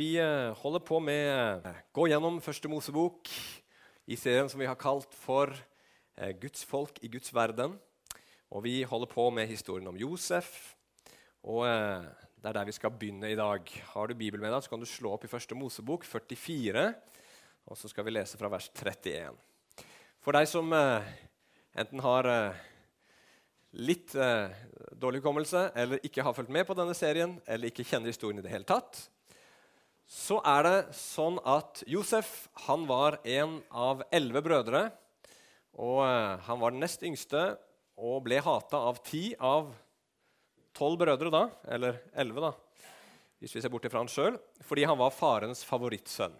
Vi eh, holder på med å gå gjennom Første Mosebok i serien som vi har kalt for eh, Guds folk i Guds verden. Og vi holder på med historien om Josef. Og eh, det er der vi skal begynne i dag. Har du Bibelen med deg, så kan du slå opp i Første Mosebok 44. Og så skal vi lese fra vers 31. For deg som enten har litt dårlig hukommelse eller ikke har fulgt med på denne serien, eller ikke kjenner historien i det hele tatt, så er det sånn at Josef han var en av elleve brødre. Og eh, Han var den nest yngste og ble hata av ti av tolv brødre, da, eller elleve, hvis vi ser bort fra han sjøl, fordi han var farens favorittsønn.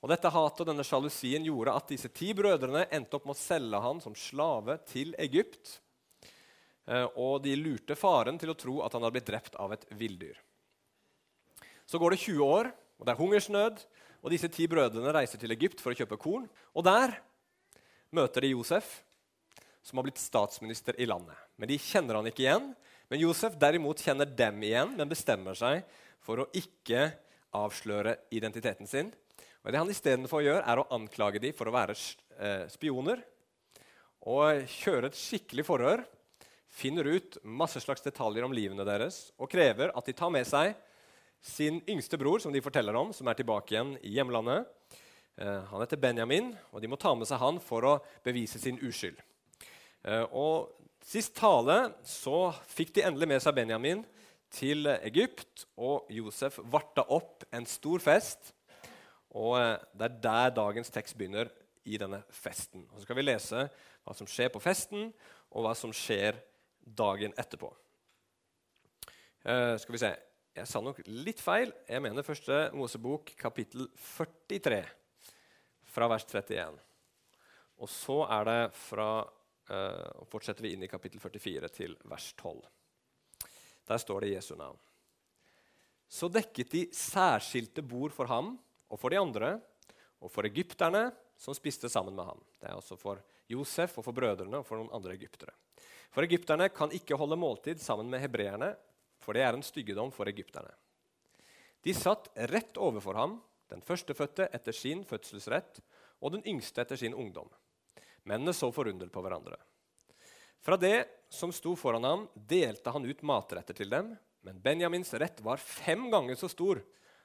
Og Dette hatet og denne sjalusien gjorde at disse ti brødrene endte opp med å selge han som slave til Egypt. Eh, og de lurte faren til å tro at han hadde blitt drept av et villdyr. Så går det 20 år, og det er hungersnød. Og disse ti brødrene reiser til Egypt for å kjøpe korn. Og der møter de Josef, som har blitt statsminister i landet. Men de kjenner han ikke igjen. Men Josef derimot kjenner dem igjen, men bestemmer seg for å ikke avsløre identiteten sin. Og Det han istedenfor gjør, er å anklage dem for å være eh, spioner. Og kjøre et skikkelig forhør. Finner ut masse slags detaljer om livene deres og krever at de tar med seg sin yngste bror, som de forteller om, som er tilbake igjen i hjemlandet. Eh, han heter Benjamin, og de må ta med seg han for å bevise sin uskyld. Eh, og Sist tale så fikk de endelig med seg Benjamin til Egypt, og Josef varta opp en stor fest. Og eh, Det er der dagens tekst begynner, i denne festen. Og Så skal vi lese hva som skjer på festen, og hva som skjer dagen etterpå. Skal vi se jeg sa nok litt feil. Jeg mener første Mosebok, kapittel 43, fra vers 31. Og så er det fra uh, fortsetter vi inn i kapittel 44 til vers 12. Der står det Jesu navn. Så dekket de særskilte bord for ham og for de andre, og for egypterne som spiste sammen med ham. Det er også for Josef og for brødrene og for noen andre egyptere. For egypterne kan ikke holde måltid sammen med hebreerne for det er en styggedom for egypterne. De satt rett overfor ham, den førstefødte etter sin fødselsrett og den yngste etter sin ungdom. Mennene så forundret på hverandre. Fra det som sto foran ham, delte han ut matretter til dem, men Benjamins rett var fem ganger så stor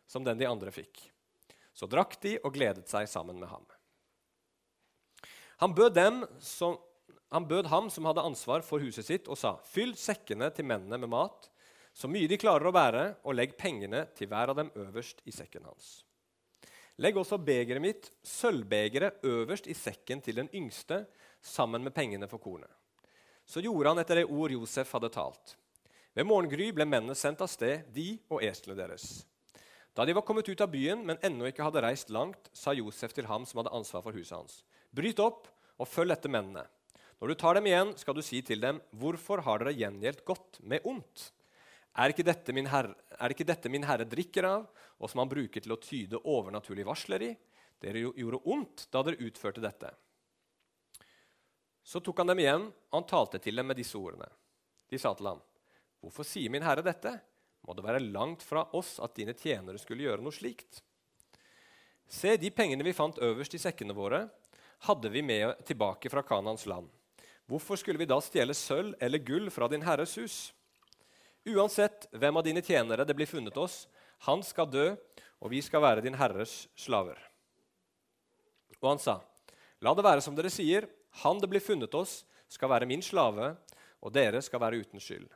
som den de andre fikk. Så drakk de og gledet seg sammen med ham. Han bød, som, han bød ham som hadde ansvar for huset sitt, og sa.: Fyll sekkene til mennene med mat, så mye de klarer å bære, og legg pengene til hver av dem øverst i sekken hans. Legg også begeret mitt, sølvbegeret, øverst i sekken til den yngste, sammen med pengene for kornet. Så gjorde han etter det ord Josef hadde talt. Ved morgengry ble mennene sendt av sted, de og eslene deres. Da de var kommet ut av byen, men ennå ikke hadde reist langt, sa Josef til ham som hadde ansvar for huset hans.: Bryt opp og følg etter mennene. Når du tar dem igjen, skal du si til dem:" Hvorfor har dere gjengjeldt godt med ondt? Er ikke, herre, er ikke dette min herre drikker av, og som han bruker til å tyde overnaturlige varsler i? Dere gjorde ondt da dere utførte dette. Så tok han dem igjen, og han talte til dem med disse ordene. De sa til ham, Hvorfor sier min herre dette? Må det være langt fra oss at dine tjenere skulle gjøre noe slikt? Se, de pengene vi fant øverst i sekkene våre, hadde vi med tilbake fra Kanans land. Hvorfor skulle vi da stjele sølv eller gull fra din herres hus? Uansett hvem av dine tjenere det blir funnet oss, han skal dø, og vi skal være din herres slaver. Og han sa, La det være som dere sier, han det blir funnet oss, skal være min slave, og dere skal være uten skyld.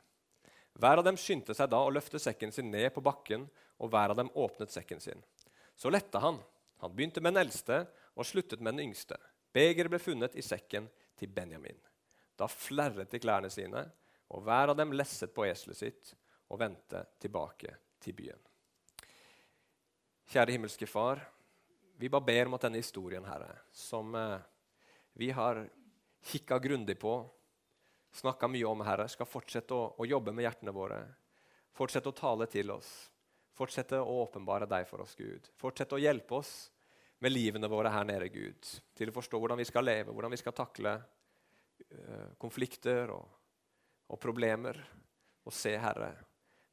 Hver av dem skyndte seg da å løfte sekken sin ned på bakken, og hver av dem åpnet sekken sin. Så lette han. Han begynte med den eldste og sluttet med den yngste. Begeret ble funnet i sekken til Benjamin. Da flerret de klærne sine og hver av dem lesset på eselet sitt og vendte tilbake til byen. Kjære himmelske Far, vi bare ber om at denne historien, Herre, som eh, vi har kikka grundig på, snakka mye om, Herre, skal fortsette å, å, jobbe med hjertene våre. Fortsette å tale til oss. Fortsette å åpenbare deg for oss, Gud. Fortsette å hjelpe oss med livene våre her nede, Gud. Til å forstå hvordan vi skal leve, hvordan vi skal takle uh, konflikter og og problemer, og se, Herre,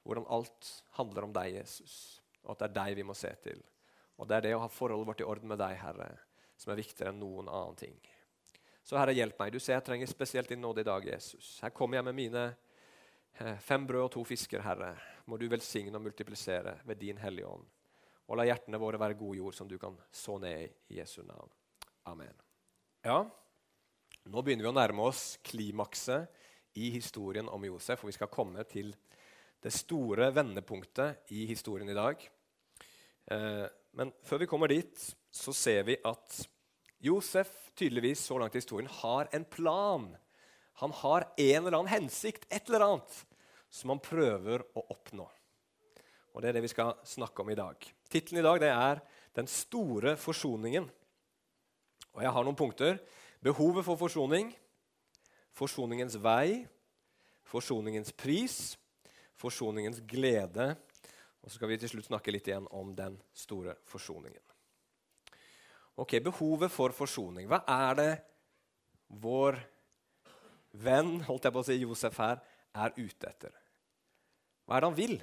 hvordan alt handler om deg, Jesus. og at det er deg vi må se til. Og det er det å ha forholdet vårt i orden med deg, Herre, som er viktigere enn noen annen ting. Så Herre, hjelp meg. Du ser jeg trenger spesielt din nåde i dag, Jesus. Her kommer jeg med mine eh, fem brød og to fisker, Herre. Må du velsigne og multiplisere ved din Hellige Ånd. Og la hjertene våre være god jord som du kan så ned i Jesu navn. Amen. Ja, nå begynner vi å nærme oss klimakset i historien om Josef, og vi skal komme til det store vendepunktet i historien i dag. Eh, men før vi kommer dit, så ser vi at Josef tydeligvis så langt i historien har en plan. Han har en eller annen hensikt, et eller annet, som han prøver å oppnå. Og Det er det vi skal snakke om i dag. Tittelen i dag det er 'Den store forsoningen'. Og Jeg har noen punkter. Behovet for forsoning, forsoningens vei, forsoningens pris, forsoningens glede. Og så skal vi til slutt snakke litt igjen om den store forsoningen. Ok, Behovet for forsoning. Hva er det vår venn holdt jeg på å si, Josef her er ute etter? Hva er det han vil?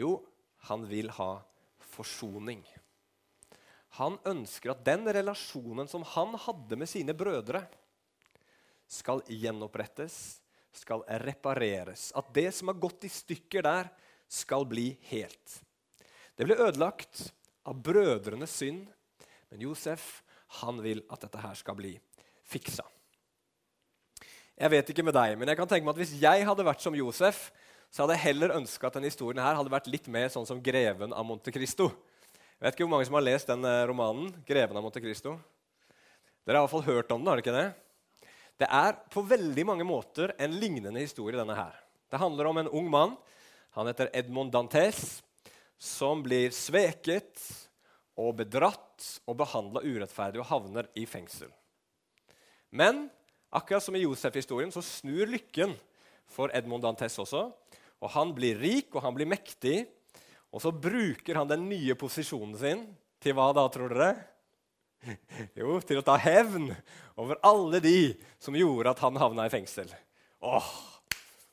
Jo, han vil ha forsoning. Han ønsker at den relasjonen som han hadde med sine brødre, skal gjenopprettes, skal repareres. At det som har gått i stykker der, skal bli helt. Det ble ødelagt av brødrenes synd men Josef han vil at dette her skal bli fiksa. Jeg vet ikke med deg, men jeg kan tenke meg at hvis jeg hadde vært som Josef, så hadde jeg heller ønska at denne historien her hadde vært litt mer sånn som 'Greven av Monte Cristo'. Jeg vet ikke hvor mange som har lest den eh, romanen. 'Greven av Monte Cristo'. Dere har i hvert fall hørt om den, har dere ikke det? Det er på veldig mange måter en lignende historie, denne her. Det handler om en ung mann. Han heter Edmond Dantes, som blir sveket og bedratt og behandla urettferdig og havner i fengsel. Men akkurat som i Josef-historien så snur lykken for Edmond Dantes også. Og Han blir rik og han blir mektig, og så bruker han den nye posisjonen sin til hva da, tror dere? Jo, til å ta hevn over alle de som gjorde at han havna i fengsel. Åh,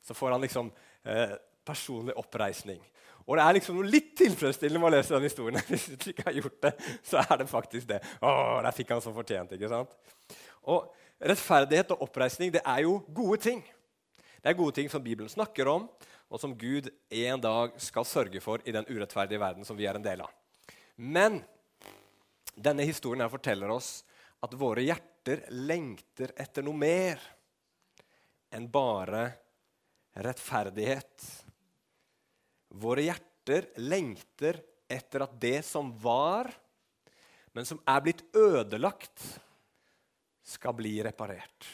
Så får han liksom eh, personlig oppreisning. Og det er liksom noe litt tilfredsstillende med å lese den historien. Hvis du ikke har gjort det, så er det faktisk det. Åh, der fikk han så fortjent, ikke sant? Og Rettferdighet og oppreisning det er jo gode ting. Det er gode ting som Bibelen snakker om, og som Gud en dag skal sørge for i den urettferdige verden som vi er en del av. Men denne historien her forteller oss at våre hjerter lengter etter noe mer enn bare rettferdighet Våre hjerter lengter etter at det som var, men som er blitt ødelagt, skal bli reparert.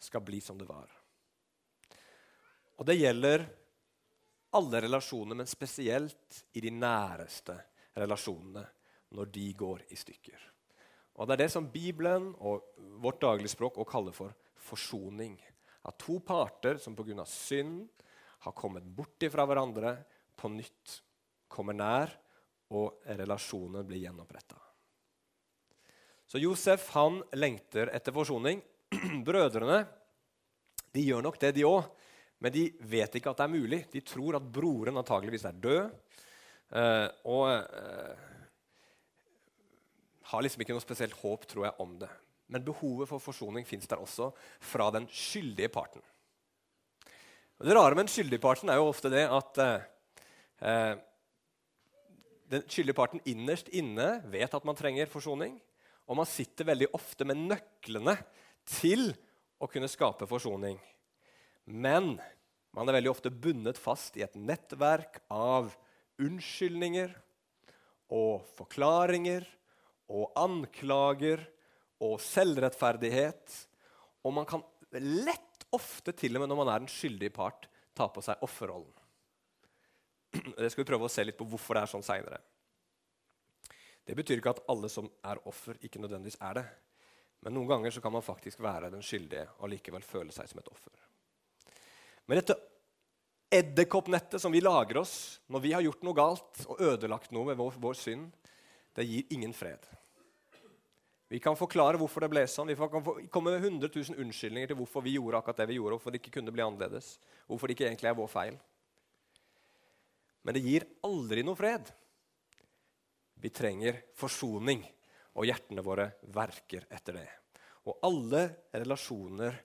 Skal bli som det var. Og det gjelder alle relasjoner, men spesielt i de næreste relasjonene, når de går i stykker. Og Det er det som Bibelen og vårt dagligspråk også kaller for forsoning. At to parter som pga. synd har kommet bort fra hverandre, på nytt kommer nær, og relasjonen blir gjenoppretta. Så Josef han lengter etter forsoning. Brødrene de gjør nok det, de òg, men de vet ikke at det er mulig. De tror at broren antageligvis er død. Eh, og eh, har liksom ikke noe spesielt håp tror jeg, om det. Men behovet for forsoning fins der også fra den skyldige parten. Og det rare med den skyldige parten er jo ofte det at eh, eh, den skyldige parten innerst inne vet at man trenger forsoning. Og man sitter veldig ofte med nøklene til å kunne skape forsoning. Men man er veldig ofte bundet fast i et nettverk av unnskyldninger og forklaringer og anklager og selvrettferdighet. Og man kan lett ofte, til og med når man er den skyldige part, ta på seg offerrollen. Det skal vi prøve å se litt på hvorfor det er sånn seinere. Det betyr ikke at alle som er offer, ikke nødvendigvis er det. Men noen ganger så kan man faktisk være den skyldige og likevel føle seg som et offer. Men dette edderkoppnettet som vi lager oss når vi har gjort noe galt og ødelagt noe med vår, vår synd, det gir ingen fred. Vi kan forklare hvorfor det ble sånn. Vi kan komme med 100 000 unnskyldninger til hvorfor vi gjorde akkurat det vi gjorde, hvorfor det ikke kunne bli annerledes, hvorfor det ikke egentlig er vår feil. Men det gir aldri noe fred. Vi trenger forsoning, og hjertene våre verker etter det. Og alle relasjoner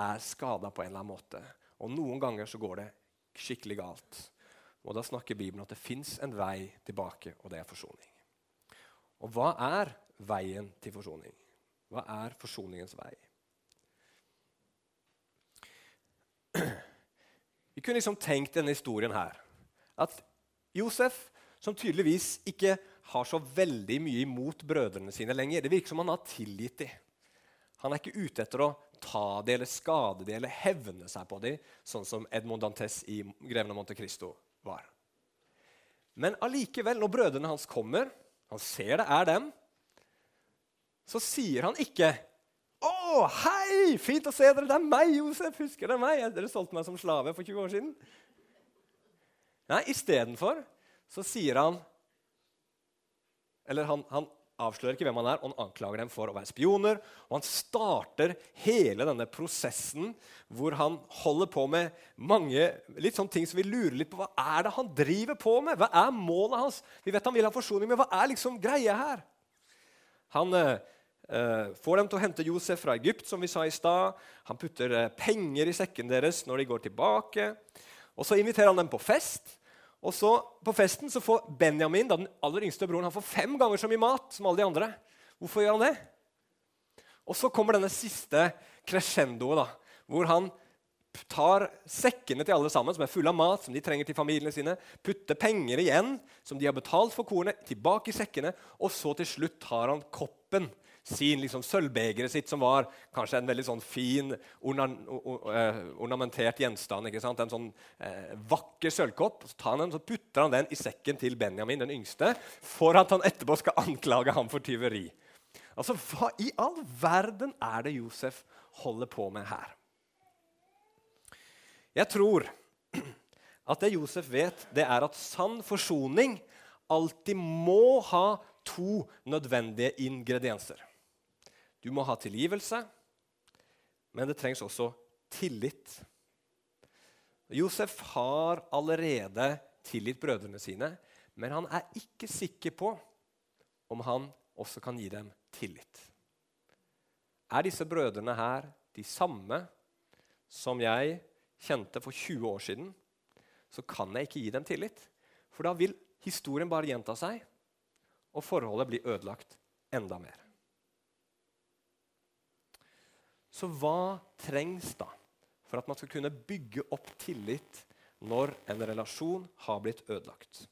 er skada på en eller annen måte. Og noen ganger så går det skikkelig galt. Og da snakker Bibelen at det fins en vei tilbake, og det er forsoning. Og hva er veien til forsoning? Hva er forsoningens vei? Vi kunne liksom tenkt denne historien her. At Josef, som tydeligvis ikke har så veldig mye imot brødrene sine lenger Det virker som han har tilgitt dem. Han er ikke ute etter å ta det eller skade det eller hevne seg på dem, sånn som Edmond Dantes i 'Greven av Monte Cristo' var. Men allikevel, når brødrene hans kommer, han ser det er dem, så sier han ikke 'Å, hei! Fint å se dere. Det er meg, Josef. Husker dere meg? Dere solgte meg som slave for 20 år siden.' Nei, istedenfor så sier han Eller han, han avslører ikke hvem han er, og han anklager dem for å være spioner. Og han starter hele denne prosessen hvor han holder på med mange litt sånne ting som vi lurer litt på. Hva er det han driver på med? Hva er målet hans? Vi vet han vil ha forsoning, men hva er liksom greia her? Han eh, får dem til å hente Josef fra Egypt, som vi sa i stad. Han putter eh, penger i sekken deres når de går tilbake. Og så inviterer han dem på fest. Og så På festen så får Benjamin, da, den aller yngste broren, han får fem ganger så mye mat som alle de andre. Hvorfor gjør han det? Og så kommer denne siste crescendoet, da, hvor han tar sekkene til alle sammen, som er fulle av mat, som de trenger til familiene sine, putter penger igjen, som de har betalt for kornet, tilbake i sekkene, og så til slutt tar han koppen sin liksom, sølvbegeret sitt, som var kanskje en veldig sånn fin, orna, eh, ornamentert gjenstand. ikke sant? En sånn eh, vakker sølvkopp. Så tar han den, så putter han den i sekken til Benjamin, den yngste, for at han etterpå skal anklage ham for tyveri. Altså, Hva i all verden er det Josef holder på med her? Jeg tror at det Josef vet, det er at sann forsoning alltid må ha to nødvendige ingredienser. Du må ha tilgivelse, men det trengs også tillit. Josef har allerede tilgitt brødrene sine, men han er ikke sikker på om han også kan gi dem tillit. Er disse brødrene her de samme som jeg kjente for 20 år siden, så kan jeg ikke gi dem tillit. For da vil historien bare gjenta seg, og forholdet blir ødelagt enda mer. Så hva trengs da for at man skal kunne bygge opp tillit når en relasjon har blitt ødelagt?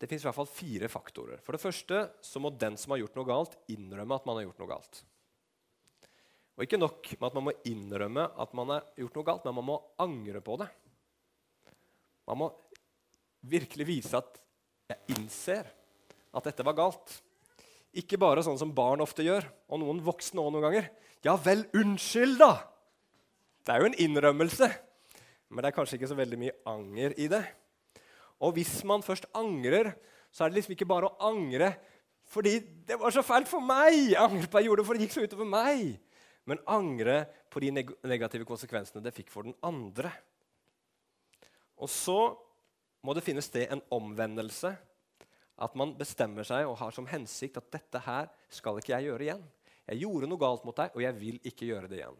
Det fins fire faktorer. For det første så må den som har gjort noe galt, innrømme at man har gjort noe galt. Og ikke nok med at man må innrømme at man har gjort noe galt, men man må angre på det. Man må virkelig vise at jeg innser at dette var galt. Ikke bare sånn som barn ofte gjør, og noen voksne òg noen ganger. Ja vel, unnskyld, da! Det er jo en innrømmelse, men det er kanskje ikke så veldig mye anger i det. Og hvis man først angrer, så er det liksom ikke bare å angre fordi det var så fælt for meg! Angre på jeg gjorde det, for det gikk så utover meg. Men angre på de neg negative konsekvensene det fikk for den andre. Og så må det finne sted en omvendelse at man bestemmer seg og har som hensikt at dette her skal ikke jeg gjøre igjen. Jeg gjorde noe galt mot deg, og jeg vil ikke gjøre det igjen.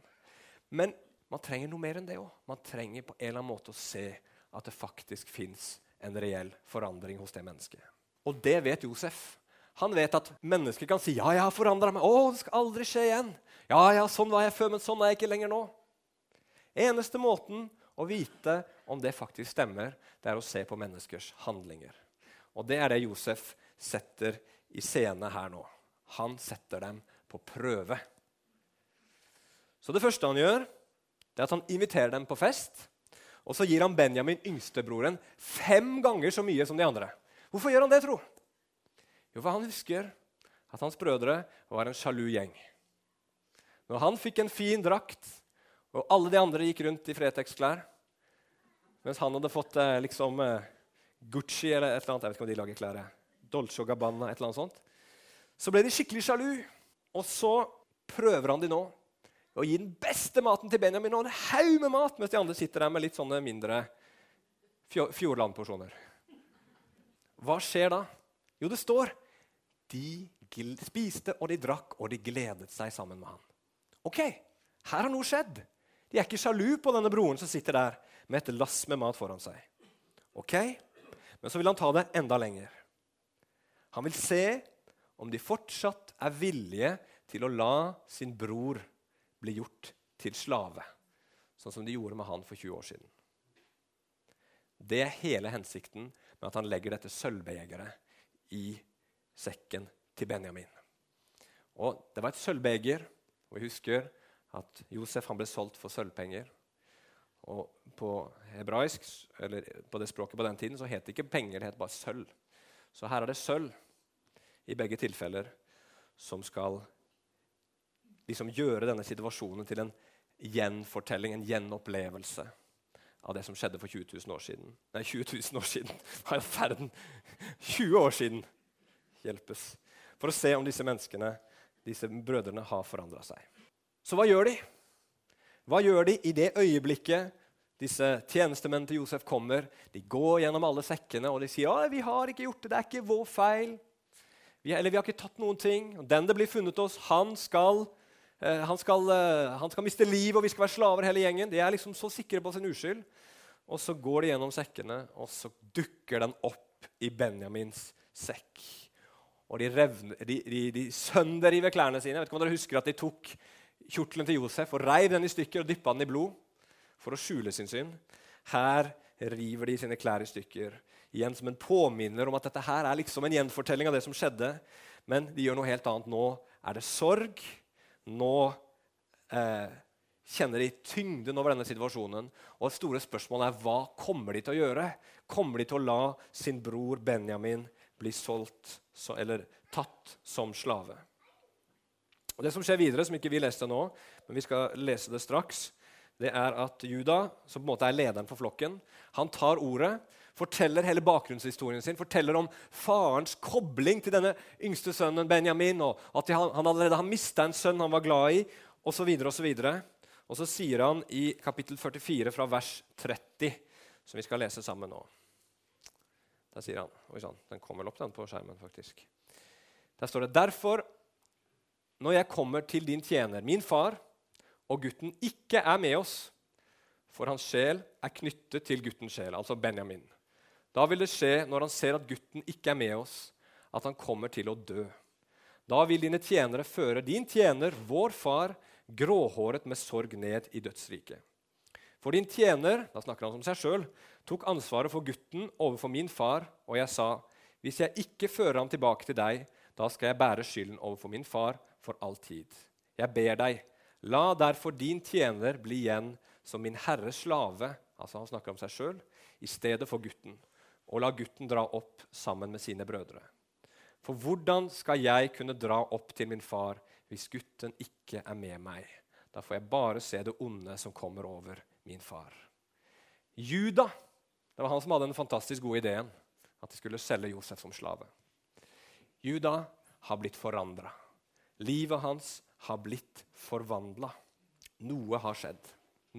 Men man trenger noe mer enn det òg. Man trenger på en eller annen måte å se at det faktisk fins en reell forandring hos det mennesket. Og det vet Josef. Han vet at mennesker kan si 'Ja, jeg har forandra meg'. 'Å, det skal aldri skje igjen'. 'Ja, ja, sånn var jeg før, men sånn er jeg ikke lenger nå'. Eneste måten å vite om det faktisk stemmer, det er å se på menneskers handlinger. Og det er det Josef setter i scene her nå. Han setter dem på prøve. Så det første han gjør, det er at han inviterer dem på fest. Og så gir han Benjamin, yngstebroren, fem ganger så mye som de andre. Hvorfor gjør han det, tro? Jo, for han husker at hans brødre var en sjalu gjeng. Når han fikk en fin drakt, og alle de andre gikk rundt i Fretex-klær, mens han hadde fått eh, liksom eh, Gucci eller et eller annet. Jeg vet ikke om de lager klær. Dolce og Gabbana, et eller annet sånt. Så ble de skikkelig sjalu, og så prøver han de nå å gi den beste maten til Benjamin og en haug med mat, mens de andre sitter der med litt sånne mindre Fjordland-porsjoner. Hva skjer da? Jo, det står de spiste og de drakk, og de gledet seg sammen med han. Ok, her har noe skjedd. De er ikke sjalu på denne broren som sitter der med et lass med mat foran seg. Ok, Men så vil han ta det enda lenger. Han vil se om de fortsatt er villige til å la sin bror bli gjort til slave, sånn som de gjorde med han for 20 år siden. Det er hele hensikten med at han legger dette sølvbegeret i sekken til Benjamin. Og Det var et sølvbeger, og vi husker at Josef ble solgt for sølvpenger. Og På hebraisk, eller på det språket på den tiden så het det ikke penger, det het bare sølv. Så her er det sølv i begge tilfeller som skal liksom gjøre denne situasjonen til en gjenfortelling, en gjenopplevelse av det som skjedde for 20 000 år siden. Nei, 20 000 år siden! Hva i verden? 20 år siden! Hjelpes. For å se om disse menneskene, disse brødrene, har forandra seg. Så hva gjør de? Hva gjør de i det øyeblikket disse tjenestemennene til Josef kommer? De går gjennom alle sekkene og de sier ja, vi har ikke gjort det, det er ikke vår feil. Vi, eller vi har ikke tatt noen ting. Og den det blir funnet oss, han skal Eh, han skal, eh, han skal, miste livet, og vi skal være slaver, hele gjengen. De er liksom så sikre på sin uskyld. Og så går de gjennom sekkene, og så dukker den opp i Benjamins sekk. Og de, revner, de, de, de sønderriver klærne sine. Jeg vet ikke om dere husker at De tok kjortelen til Josef og reiv den i stykker og dyppa den i blod for å skjule sin synd. Her river de sine klær i stykker, igjen som en påminner om at dette her er liksom en gjenfortelling av det som skjedde. Men de gjør noe helt annet. Nå er det sorg nå eh, kjenner de tyngden over denne situasjonen. Og det store spørsmålet er hva kommer de til å gjøre? Kommer de til å la sin bror Benjamin bli solgt eller tatt som slave? Og Det som skjer videre, som ikke vi leste nå, men vi skal lese det straks, det er at Juda, som på en måte er lederen for flokken, han tar ordet forteller hele bakgrunnshistorien sin, forteller om farens kobling til denne yngste sønnen Benjamin, og at han, han allerede har mista en sønn han var glad i, osv. Og, og, så sier han i kapittel 44 fra vers 30, som vi skal lese sammen nå Der sier han Oi sann, den kommer opp den på skjermen, faktisk. Der står det derfor, når jeg kommer til din tjener, min far, og gutten ikke er med oss, for hans sjel er knyttet til guttens sjel, altså Benjamin. Da vil det skje, når han ser at gutten ikke er med oss, at han kommer til å dø. Da vil dine tjenere føre din tjener, vår far, gråhåret med sorg ned i dødsriket. For din tjener da snakker han om seg selv, tok ansvaret for gutten overfor min far, og jeg sa, hvis jeg ikke fører ham tilbake til deg, da skal jeg bære skylden overfor min far for all tid. Jeg ber deg, la derfor din tjener bli igjen som min herres slave, altså han snakker om seg selv, i stedet for gutten og la gutten dra opp sammen med sine brødre. For hvordan skal jeg kunne dra opp til min far hvis gutten ikke er med meg? Da får jeg bare se det onde som kommer over min far. Juda det var han som hadde den fantastisk gode ideen at de skulle selge Josef som slave. Juda har blitt forandra. Livet hans har blitt forvandla. Noe har skjedd.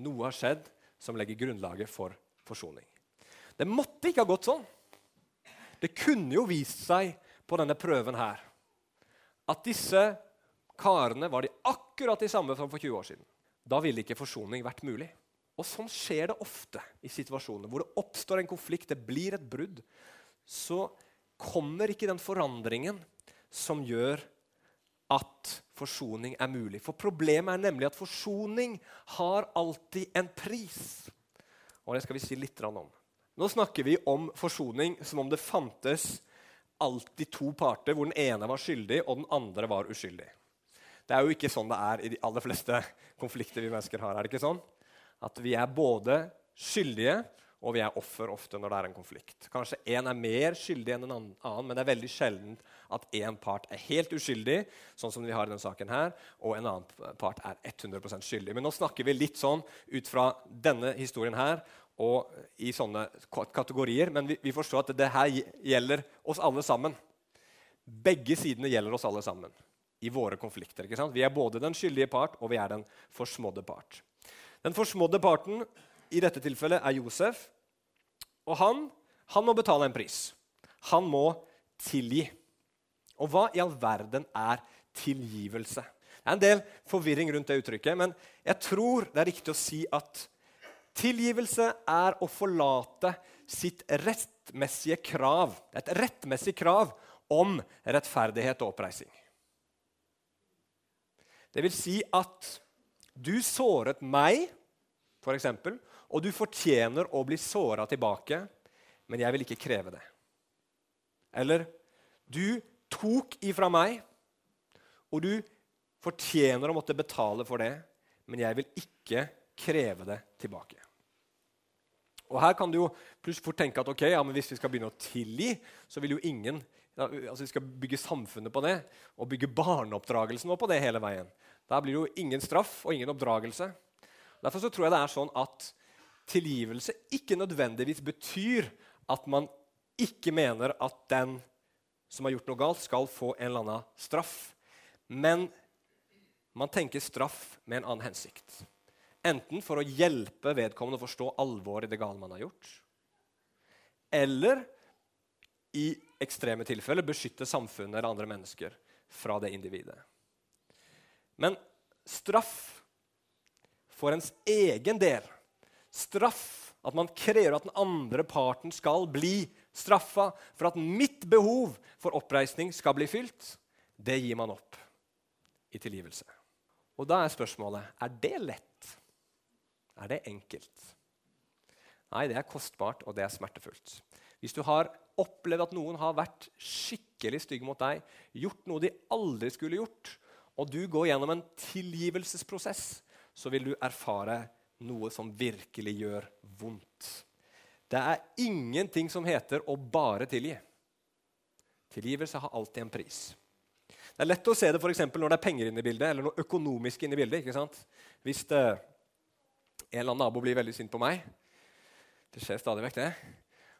Noe har skjedd som legger grunnlaget for forsoning. Det måtte ikke ha gått sånn. Det kunne jo vist seg på denne prøven her at disse karene var de akkurat de samme som for 20 år siden. Da ville ikke forsoning vært mulig. Og Sånn skjer det ofte i situasjoner hvor det oppstår en konflikt, det blir et brudd. Så kommer ikke den forandringen som gjør at forsoning er mulig. For problemet er nemlig at forsoning har alltid en pris. Og det skal vi si litt om. Nå snakker vi om forsoning som om det fantes alltid to parter, hvor den ene var skyldig og den andre var uskyldig. Det er jo ikke sånn det er i de aller fleste konflikter vi mennesker har. er det ikke sånn? At vi er både skyldige og vi er offer ofte når det er en konflikt. Kanskje én er mer skyldig enn en annen, men det er veldig sjelden at én part er helt uskyldig, sånn som vi har i denne saken her, og en annen part er 100% skyldig. Men nå snakker vi litt sånn ut fra denne historien her og i sånne kategorier. Men vi, vi forstår at det her gjelder oss alle sammen. Begge sidene gjelder oss alle sammen i våre konflikter. ikke sant? Vi er både den skyldige part og vi er den forsmådde part. Den forsmådde parten i dette tilfellet er Josef. Og han, han må betale en pris. Han må tilgi. Og hva i all verden er tilgivelse? Det er en del forvirring rundt det uttrykket, men jeg tror det er riktig å si at tilgivelse er å forlate sitt rettmessige krav. Et rettmessig krav om rettferdighet og oppreising. Det vil si at du såret meg, f.eks., og du fortjener å bli såra tilbake, men jeg vil ikke kreve det. Eller du tok ifra meg, og du fortjener å måtte betale for det, men jeg vil ikke kreve det tilbake. Og Her kan du jo plutselig fort tenke at ok, ja, men hvis vi skal begynne å tilgi, så vil jo ingen altså Vi skal bygge samfunnet på det og bygge barneoppdragelsen på det hele veien. Der blir det jo ingen straff og ingen oppdragelse. Derfor så tror jeg det er sånn at tilgivelse ikke nødvendigvis betyr at man ikke mener at den som har gjort noe galt, skal få en eller annen straff. Men man tenker straff med en annen hensikt. Enten for å hjelpe vedkommende å forstå alvoret i det gale man har gjort, eller i ekstreme tilfeller beskytte samfunnet eller andre mennesker fra det individet. Men straff for ens egen del, straff, at man krever at den andre parten skal bli straffa for at mitt behov for oppreisning skal bli fylt, det gir man opp i tilgivelse. Og da er spørsmålet er det lett. Er det enkelt? Nei, det er kostbart, og det er smertefullt. Hvis du har opplevd at noen har vært skikkelig stygge mot deg, gjort noe de aldri skulle gjort, og du går gjennom en tilgivelsesprosess, så vil du erfare noe som virkelig gjør vondt. Det er ingenting som heter å bare tilgi. Tilgivelse har alltid en pris. Det er lett å se det for når det er penger inne i bildet, eller noe økonomisk inne i bildet. ikke sant? Hvis det, en eller annen nabo blir veldig sint på meg Det skjer stadig vekk, det.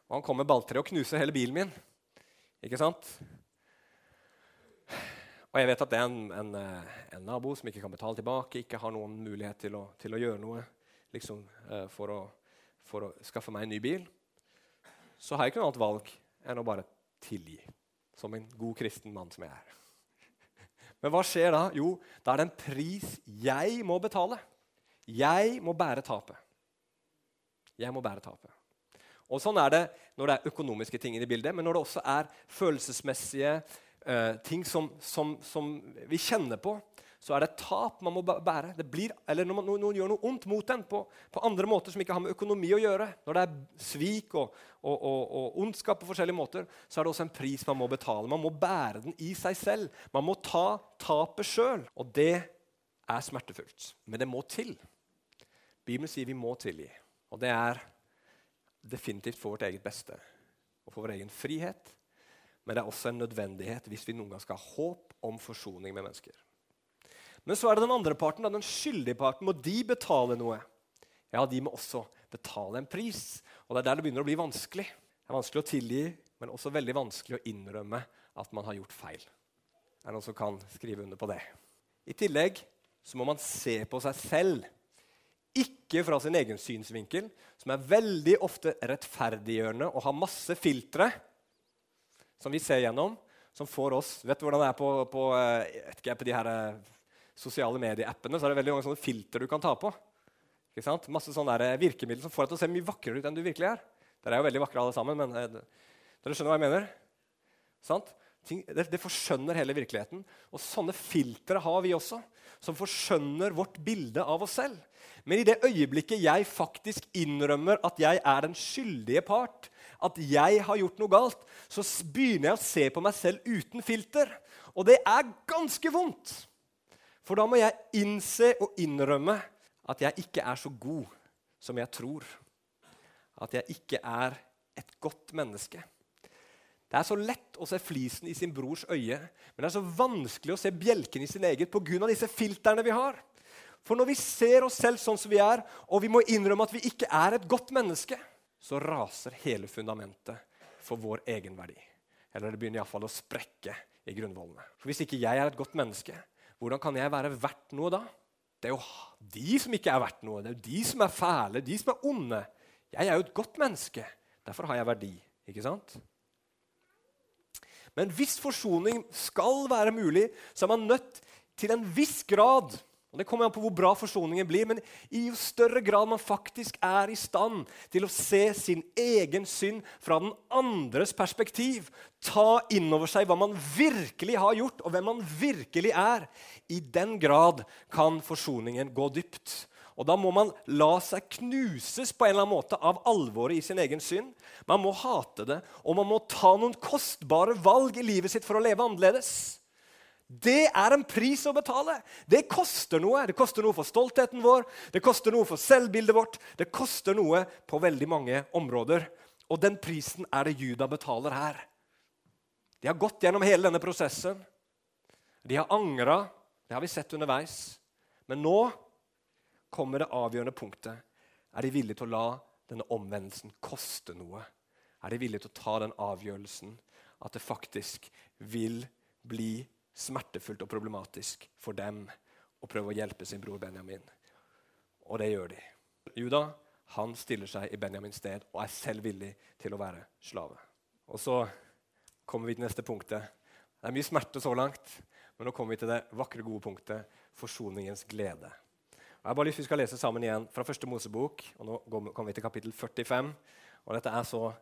Og han kommer med balltre og knuser hele bilen min. Ikke sant? Og jeg vet at det er en, en, eh, en, nabo som ikke kan betale tilbake, ikke har noen mulighet til å, til å gjøre noe liksom, eh, for, å, for, å, skaffe meg en ny bil. Så har jeg ikke noe annet valg enn å bare tilgi, som en god kristen mann som jeg er. Men hva skjer da? Jo, da er det en pris jeg må betale. Jeg må bære tapet. Jeg må bære tapet. Og Sånn er det når det er økonomiske ting i bildet, men når det også er følelsesmessige uh, ting som, som, som, vi kjenner på, så er det tap man må bære. Blir, eller når noen, noen, gjør noe ondt mot en på, på, andre måter som ikke har med økonomi å gjøre. Når det er svik og, og, og, og, ondskap på forskjellige måter, så er det også en pris man må betale. Man må bære den i seg selv. Man må ta tapet sjøl. Og det er smertefullt. Men det må til. Bibelen sier vi må tilgi. Og det er definitivt for vårt eget beste og for vår egen frihet men det er også en nødvendighet hvis vi noen gang skal ha håp om forsoning med mennesker. Men så er det den andre parten, den skyldige parten. Må de betale noe? Ja, de må også betale en pris. Og det er der det begynner å bli vanskelig. Det er vanskelig å tilgi, men også veldig vanskelig å innrømme at man har gjort feil. Det er noen som kan skrive under på det. I tillegg så må man se på seg selv. Ikke fra sin egen synsvinkel, som er veldig ofte rettferdiggjørende og har masse filtre som vi ser gjennom, som får oss Vet du hvordan det er på, på, ikke, på de her eh, sosiale medieappene? Så er det veldig mange sånne filter du kan ta på. Ikke sant? Masse sånne eh, virkemidler som får deg til å se mye vakrere ut enn du virkelig er. Dere er jo veldig vakre alle sammen, men dere skjønner hva jeg mener? Sant? Det, det forskjønner hele virkeligheten. Og sånne filtre har vi også, som forskjønner vårt bilde av oss selv. Men i det øyeblikket jeg faktisk innrømmer at jeg er den skyldige part, at jeg har gjort noe galt, så begynner jeg å se på meg selv uten filter. Og det er ganske vondt. For da må jeg innse og innrømme at jeg ikke er så god som jeg tror. At jeg ikke er et godt menneske. Det er så lett å se flisen i sin brors øye, men det er så vanskelig å se bjelken i sin eget pga. disse filterne vi har. For når vi ser oss selv sånn som vi er, og vi må innrømme at vi ikke er et godt menneske, så raser hele fundamentet for vår egenverdi. Eller det begynner iallfall å sprekke i grunnvollene. For Hvis ikke jeg er et godt menneske, hvordan kan jeg være verdt noe da? Det er jo de som ikke er verdt noe. Det er jo de som er fæle, de som er onde. Jeg er jo et godt menneske. Derfor har jeg verdi. Ikke sant? Men hvis forsoning skal være mulig, så er man nødt til en viss grad og Det kommer an på hvor bra forsoningen blir, men i jo større grad man faktisk er i stand til å se sin egen synd fra den andres perspektiv, ta inn over seg hva man virkelig har gjort, og hvem man virkelig er, i den grad kan forsoningen gå dypt. Og Da må man la seg knuses på en eller annen måte av alvoret i sin egen synd. Man må hate det, og man må ta noen kostbare valg i livet sitt for å leve annerledes. Det er en pris å betale. Det koster noe. Det koster noe for stoltheten vår, det koster noe for selvbildet vårt. Det koster noe på veldig mange områder. Og den prisen er det Juda betaler her. De har gått gjennom hele denne prosessen. De har angra. Det har vi sett underveis. Men nå kommer det avgjørende punktet. Er de villige til å la denne omvendelsen koste noe? Er de villige til å ta den avgjørelsen at det faktisk vil bli smertefullt og problematisk for dem å prøve å hjelpe sin bror Benjamin. Og det gjør de. Juda han stiller seg i Benjamins sted og er selv villig til å være slave. Og så kommer vi til neste punktet. Det er mye smerte så langt, men nå kommer vi til det vakre, gode punktet forsoningens glede. Jeg har bare lyst til Vi skal lese sammen igjen fra første Mosebok. og Nå kommer vi til kapittel 45. og Dette er så,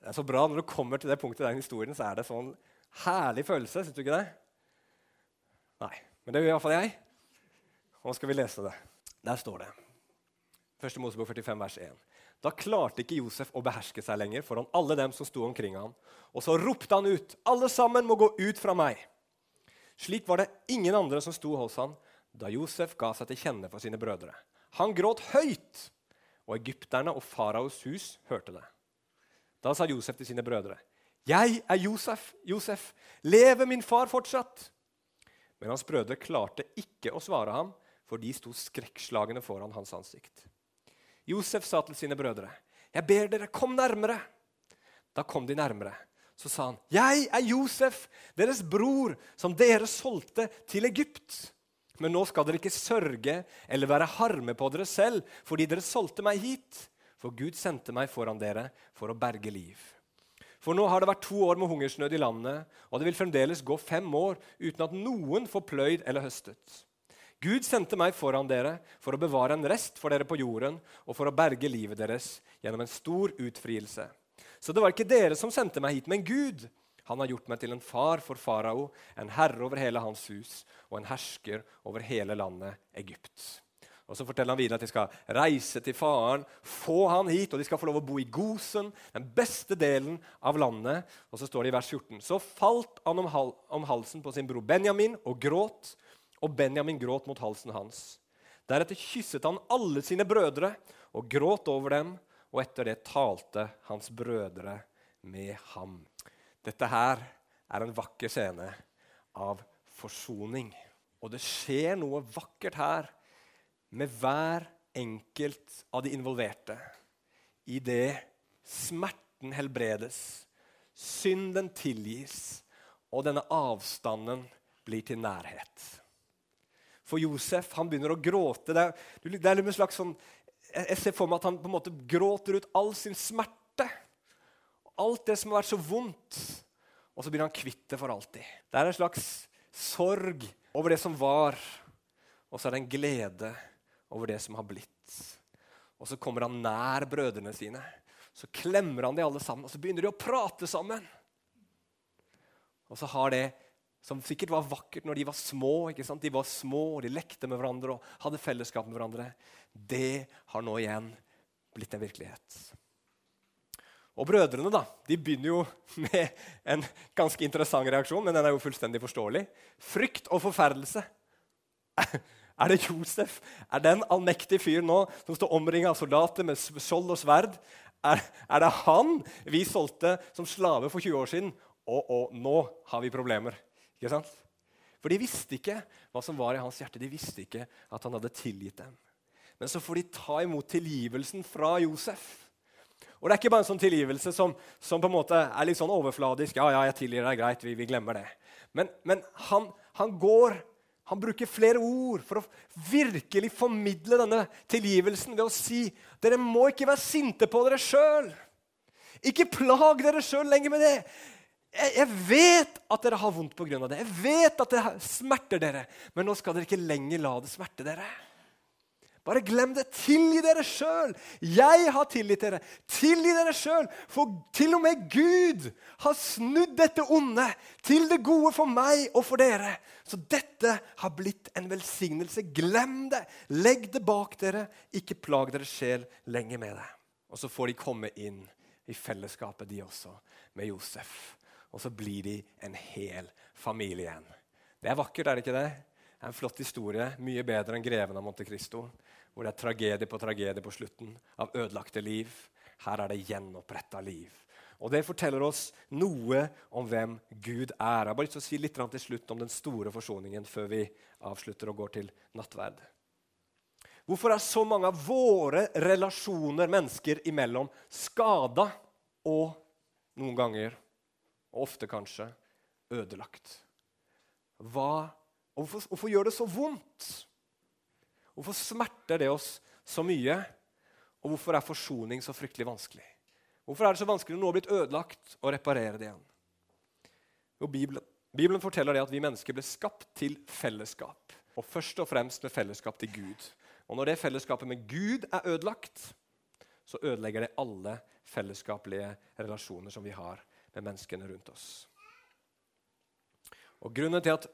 det er så bra. Når du kommer til det punktet i den historien, så er det sånn herlig følelse. Syns du ikke det? Nei, men det gjør iallfall jeg. Nå skal vi lese det. Der står det. Første Mosebok 45, vers 1. Da klarte ikke Josef å beherske seg lenger foran alle dem som sto omkring ham. Og så ropte han ut, 'Alle sammen må gå ut fra meg.' Slik var det ingen andre som sto hos ham da Josef ga seg til kjenne for sine brødre. Han gråt høyt, og egypterne og faraos hus hørte det. Da sa Josef til sine brødre, 'Jeg er Josef. Josef, lever min far fortsatt?' Men hans brødre klarte ikke å svare ham, for de sto skrekkslagne foran hans ansikt. Josef sa til sine brødre, 'Jeg ber dere, kom nærmere.' Da kom de nærmere. Så sa han, 'Jeg er Josef, deres bror, som dere solgte til Egypt.' Men nå skal dere ikke sørge eller være harme på dere selv fordi dere solgte meg hit. For Gud sendte meg foran dere for å berge liv. For nå har det vært to år med hungersnød i landet, og det vil fremdeles gå fem år uten at noen får pløyd eller høstet. Gud sendte meg foran dere for å bevare en rest for dere på jorden og for å berge livet deres gjennom en stor utfrielse. Så det var ikke dere som sendte meg hit, men Gud. Han har gjort meg til en far for farao, en herre over hele hans hus og en hersker over hele landet Egypt. Og Så forteller han videre at de skal reise til faren, få han hit, og de skal få lov å bo i Gosen, den beste delen av landet. Og Så står det i vers 14.: Så falt han om, hal om halsen på sin bror Benjamin og gråt, og Benjamin gråt mot halsen hans. Deretter kysset han alle sine brødre og gråt over dem, og etter det talte hans brødre med ham. Dette her er en vakker scene av forsoning. Og det skjer noe vakkert her med hver enkelt av de involverte idet smerten helbredes, synden tilgis, og denne avstanden blir til nærhet. For Josef han begynner å gråte. Det er, det er en slags sånn, jeg ser for meg at han på en måte gråter ut all sin smerte. Alt det som har vært så vondt. Og så blir han kvitt det for alltid. Det er en slags sorg over det som var, og så er det en glede det som har blitt. Og så kommer han nær brødrene sine. Så klemmer han de alle sammen, og så begynner de å prate sammen. Og så har det som sikkert var vakkert når de var små. ikke sant? De var små, og de lekte med hverandre og hadde fellesskap med hverandre. Det har nå igjen blitt en virkelighet. Og Brødrene da, de begynner jo med en ganske interessant reaksjon, men den er jo fullstendig forståelig. Frykt og forferdelse. Er det Josef? Er det den allmektige fyr nå som står omringa av soldater med skjold og sverd? Er, er, det han vi solgte som slave for 20 år siden? Og, og nå har vi problemer. Ikke sant? For de visste ikke hva som var i hans hjerte. De visste ikke at han hadde tilgitt dem. Men så får de ta imot tilgivelsen fra Josef. Og det er ikke bare en sånn tilgivelse som, som på en måte er litt sånn overfladisk. ja, ja, jeg tilgir deg, greit, vi, vi glemmer det. Men, men han, han går han bruker flere ord for å virkelig formidle denne tilgivelsen ved å si dere må ikke være sinte på dere sjøl. Ikke plag dere sjøl lenger med det. Jeg, jeg, vet at dere har vondt pga. det. Jeg vet at det smerter dere. Men nå skal dere ikke lenger la det smerte dere. Bare glem det. Tilgi dere sjøl. Jeg har tilgitt dere. Tilgi dere sjøl. For til og med Gud har snudd dette onde til det gode for meg og for dere. Så dette har blitt en velsignelse. Glem det. Legg det bak dere. Ikke plag dere sjel lenger med det. Og så får de komme inn i fellesskapet, de også, med Josef. Og så blir de en hel familie igjen. Det er vakkert, er det ikke det? Det er en flott historie, mye bedre enn 'Greven av Monte Cristo', hvor det er tragedie på tragedie på slutten av ødelagte liv. Her er det gjenoppretta liv. Og Det forteller oss noe om hvem Gud er. Jeg har bare lyst til å si litt til slutt om den store forsoningen før vi avslutter og går til nattverd. Hvorfor er så mange av våre relasjoner mennesker imellom skada og noen ganger, og ofte kanskje, ødelagt? Hva og hvorfor, hvorfor gjør det så vondt? Hvorfor smerter det oss så mye? Og hvorfor er forsoning så fryktelig vanskelig? Hvorfor er det så vanskelig når noe har blitt ødelagt, å reparere det igjen? Jo, Bibelen, Bibelen forteller det at vi mennesker ble skapt til fellesskap. Og først og fremst med fellesskap til Gud. Og når det fellesskapet med Gud er ødelagt, så ødelegger det alle fellesskapelige relasjoner som vi har med menneskene rundt oss. Og Grunnen til at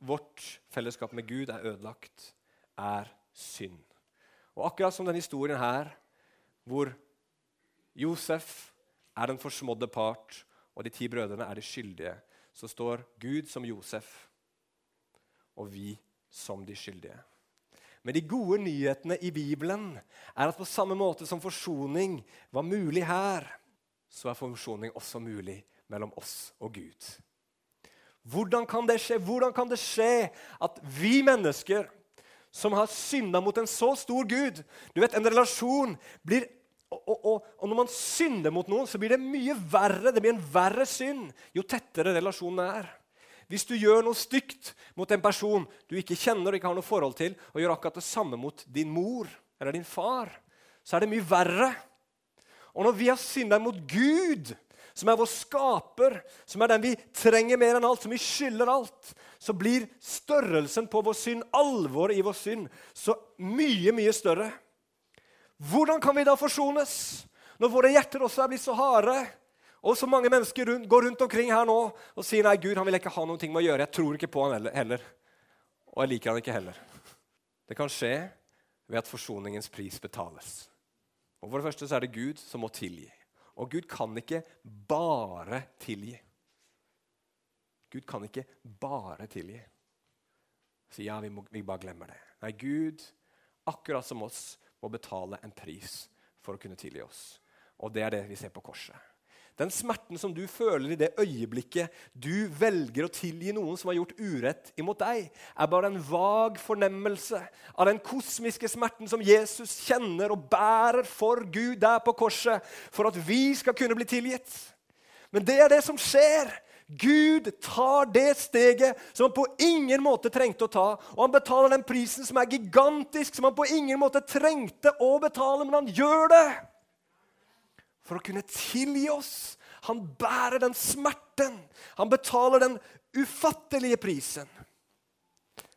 vårt fellesskap med Gud er ødelagt, er synd. Og akkurat som denne historien her, hvor Josef er den forsmådde part, og de ti brødrene er de skyldige, så står Gud som Josef og vi som de skyldige. Men de gode nyhetene i Bibelen er at på samme måte som forsoning var mulig her, så er forsoning også mulig mellom oss og Gud. Hvordan kan det skje? Hvordan kan det skje at vi mennesker som har synda mot en så stor Gud Du vet, En relasjon blir og, og, og, når man synder mot noen, så blir det mye verre. Det blir en verre synd jo tettere relasjonen er. Hvis du gjør noe stygt mot en person du ikke kjenner og ikke har noe forhold til, og gjør akkurat det samme mot din mor eller din far, så er det mye verre. Og når vi har synda mot Gud, som er vår skaper, som er den vi trenger mer enn alt, som vi skylder alt, så blir størrelsen på vår synd, alvoret i vår synd, så mye, mye større. Hvordan kan vi da forsones når våre hjerter også er blitt så harde? Og så mange mennesker rundt, går rundt omkring her nå og sier nei, Gud han vil ikke ha noe med å gjøre. Jeg tror ikke på han heller. Og jeg liker han ikke heller. Det kan skje ved at forsoningens pris betales. Og For det første så er det Gud som må tilgi. Og Gud kan ikke bare tilgi. Gud kan ikke bare tilgi. Så ja, vi, må, vi bare glemmer det. Nei, Gud, akkurat som oss, må betale en pris for å kunne tilgi oss. Og det er det vi ser på korset. Den smerten som du føler i det øyeblikket du velger å tilgi noen som har gjort urett imot deg, er bare en vag fornemmelse av den kosmiske smerten som Jesus kjenner og bærer for Gud der på korset, for at vi skal kunne bli tilgitt. Men det er det som skjer. Gud tar det steget som han på ingen måte trengte å ta. Og han betaler den prisen som er gigantisk, som han på ingen måte trengte å betale, men han gjør det for å kunne tilgi oss. Han bærer den smerten. Han betaler den ufattelige prisen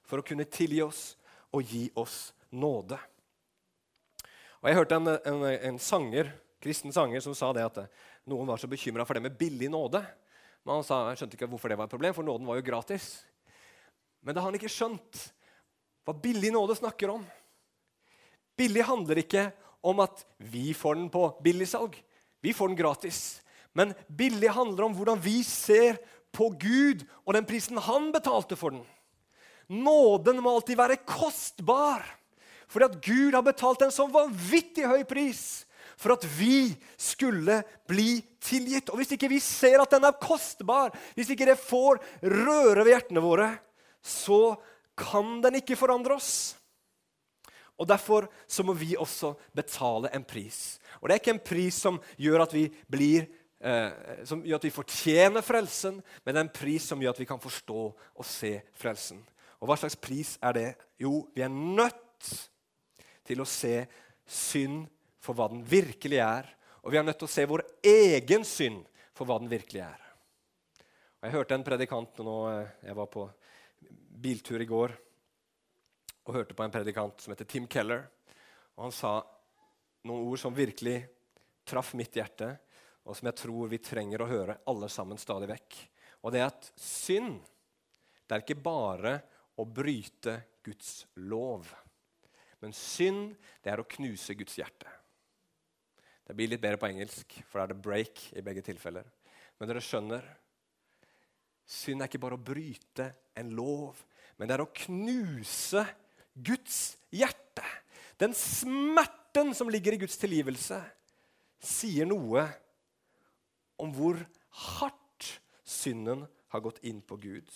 for å kunne tilgi oss og gi oss nåde. Og Jeg hørte en, en, en sanger, kristen sanger som sa det at noen var så bekymra for det med billig nåde. Men han sa, skjønte ikke hvorfor det var et problem, for nåden var jo gratis. Men det har han ikke skjønt hva billig nåde snakker om. Billig handler ikke om at vi får den på billigsalg. Vi får den gratis. Men billig handler om hvordan vi ser på Gud og den prisen han betalte for den. Nåden må alltid være kostbar, fordi at Gud har betalt en så vanvittig høy pris for at vi skulle bli tilgitt. Og Hvis ikke vi ser at den er kostbar, hvis ikke det får røre ved hjertene våre, så kan den ikke forandre oss. Og Derfor så må vi også betale en pris. Og Det er ikke en pris som gjør at vi blir eh, som gjør at vi fortjener frelsen, men det er en pris som gjør at vi kan forstå og se frelsen. Og hva slags pris er det? Jo, vi er nødt til å se synd for hva den virkelig er, Og vi er nødt til å se vår egen synd for hva den virkelig er. Og Jeg hørte en predikant nå, eh, Jeg var på biltur i går og hørte på en predikant som heter Tim Keller. Og Han sa noen ord som virkelig traff mitt hjerte, og som jeg tror vi trenger å høre alle sammen stadig vekk. Og det er at synd det er ikke bare å bryte Guds lov. Men synd det er å knuse Guds hjerte. Det blir litt bedre på engelsk, for da er det 'break' i begge tilfeller. Men dere skjønner Synd er ikke bare å bryte en lov, men det er å knuse Guds hjerte. Den smerten som ligger i Guds tilgivelse, sier noe om hvor hardt synden har gått inn på Gud.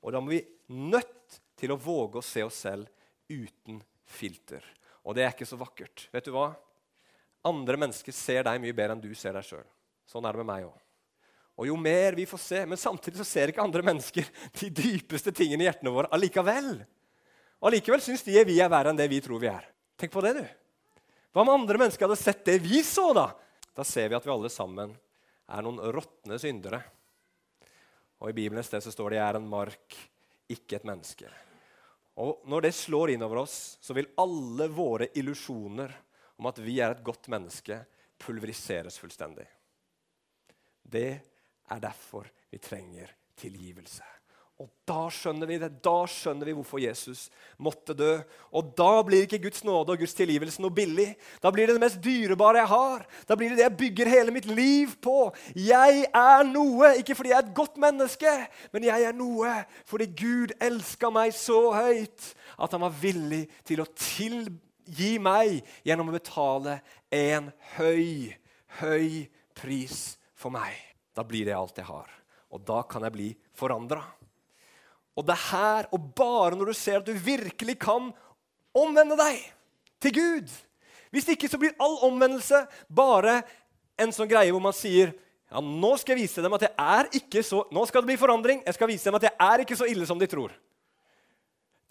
Og da må vi nødt til å våge å se oss selv uten filter. Og det er ikke så vakkert. Vet du hva? Andre mennesker ser deg mye bedre enn du ser deg sjøl. Sånn er det med meg òg. Og jo mer vi får se, Men samtidig så ser ikke andre mennesker de dypeste tingene i hjertene våre allikevel. Og Allikevel syns de vi er verre enn det vi tror vi er. Tenk på det, du. Hva om andre mennesker hadde sett det vi så, da? Da ser vi at vi alle sammen er noen råtne syndere. Og I Bibelen et sted så står det 'jeg er en mark, ikke et menneske'. Og Når det slår innover oss, så vil alle våre illusjoner om at vi er et godt menneske, pulveriseres fullstendig. Det er derfor vi trenger tilgivelse. Og da skjønner vi det. Da skjønner vi hvorfor Jesus måtte dø. Og da blir ikke Guds nåde og Guds tilgivelse noe billig. Da blir det det mest dyrebare jeg har. Da blir det det jeg bygger hele mitt liv på. Jeg er noe, ikke fordi jeg er et godt menneske, men jeg er noe fordi Gud elska meg så høyt at han var villig til å tilgi meg gjennom å betale en høy, høy pris for meg. Da blir det alt jeg har. Og da kan jeg bli forandra. Og det er her, og bare når du ser at du virkelig kan omvende deg til Gud Hvis ikke så blir all omvendelse bare en sånn greie hvor man sier ja, nå skal jeg vise dem at jeg er ikke så Nå skal det bli forandring. Jeg skal vise dem at jeg er ikke så ille som de tror.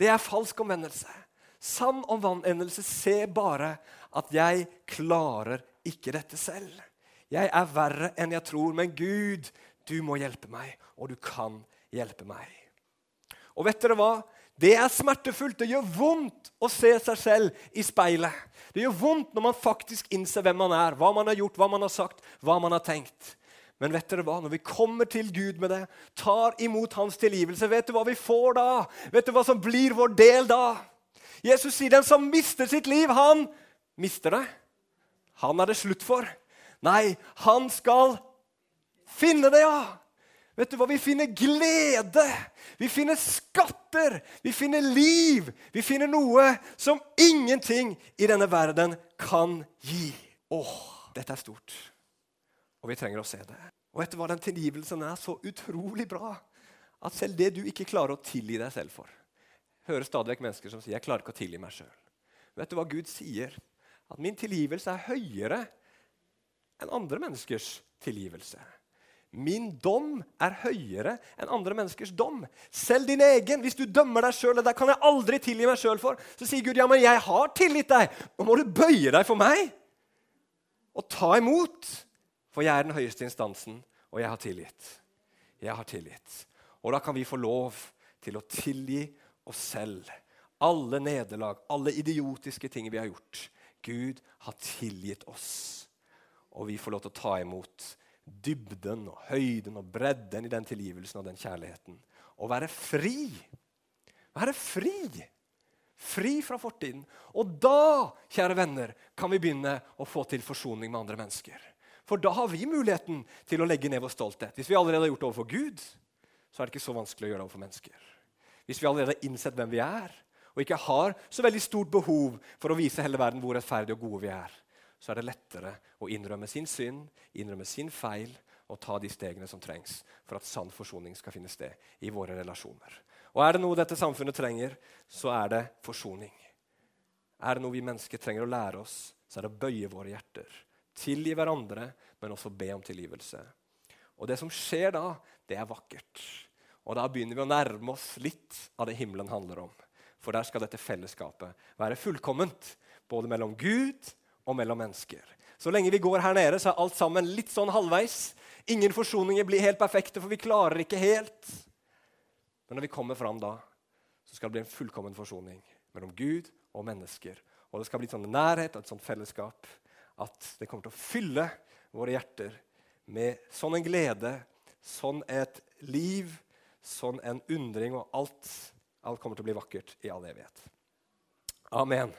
Det er falsk omvendelse. Sann omvendelse Se bare at jeg klarer ikke dette selv. Jeg er verre enn jeg tror, men Gud, du må hjelpe meg, og du kan hjelpe meg. Og vet dere hva? Det er smertefullt. Det gjør vondt å se seg selv i speilet. Det gjør vondt når man faktisk innser hvem man er, hva man har gjort, hva man har sagt, hva man har tenkt. Men vet dere hva? når vi kommer til Gud med det, tar imot hans tilgivelse, vet du hva vi får da? Vet du hva som blir vår del da? Jesus sier den som mister sitt liv, han mister det. Han er det slutt for. Nei, han skal finne det, ja! Vet du hva? Vi finner glede, vi finner skatter, vi finner liv. Vi finner noe som ingenting i denne verden kan gi. Åh, dette er stort, og vi trenger å se det. Og vet du hva? Den tilgivelsen er så utrolig bra at selv det du ikke klarer å tilgi deg selv for hører stadig vekk mennesker som sier 'jeg klarer ikke å tilgi meg sjøl'. Vet du hva Gud sier? At min tilgivelse er høyere enn andre menneskers tilgivelse. Min dom er høyere enn andre menneskers dom. Selv din egen. Hvis du dømmer deg sjøl, det kan jeg aldri tilgi meg sjøl for, så sier Gud ja, men jeg har tilgitt deg. Nå må du bøye deg for meg og ta imot. For jeg er den høyeste instansen, og jeg har tilgitt. Jeg har tilgitt. Og da kan vi få lov til å tilgi oss selv. Alle nederlag, alle idiotiske ting vi har gjort. Gud har tilgitt oss. Og vi får lov til å ta imot dybden og høyden og bredden i den tilgivelsen og den kjærligheten. Og være fri. Være fri. Fri fra fortiden. Og da, kjære venner, kan vi begynne å få til forsoning med andre mennesker. For da har vi muligheten til å legge ned vår stolthet. Hvis vi allerede har gjort det overfor Gud, så er det ikke så vanskelig å gjøre det overfor mennesker. Hvis vi allerede har innsett hvem vi er, og ikke har så veldig stort behov for å vise hele verden hvor rettferdige og gode vi er, så er det lettere å innrømme sin synd, innrømme sin feil og ta de stegene som trengs for at sann forsoning skal finne sted i våre relasjoner. Og Er det noe dette samfunnet trenger, så er det forsoning. Er det noe vi mennesker trenger å lære oss, så er det å bøye våre hjerter. Tilgi hverandre, men også be om tilgivelse. Og Det som skjer da, det er vakkert. Og Da begynner vi å nærme oss litt av det himmelen handler om. For der skal dette fellesskapet være fullkomment, både mellom Gud og mellom mennesker. Så lenge vi går her nede, så er alt sammen litt sånn halvveis. Ingen forsoninger blir helt perfekte, for vi klarer ikke helt. Men når vi kommer fram da, så skal det bli en fullkommen forsoning mellom Gud og mennesker. Og det skal bli sånn nærhet og et sånt fellesskap at det kommer til å fylle våre hjerter med sånn en glede, sånn et liv, sånn en undring, og alt, alt kommer til å bli vakkert i all evighet. Amen.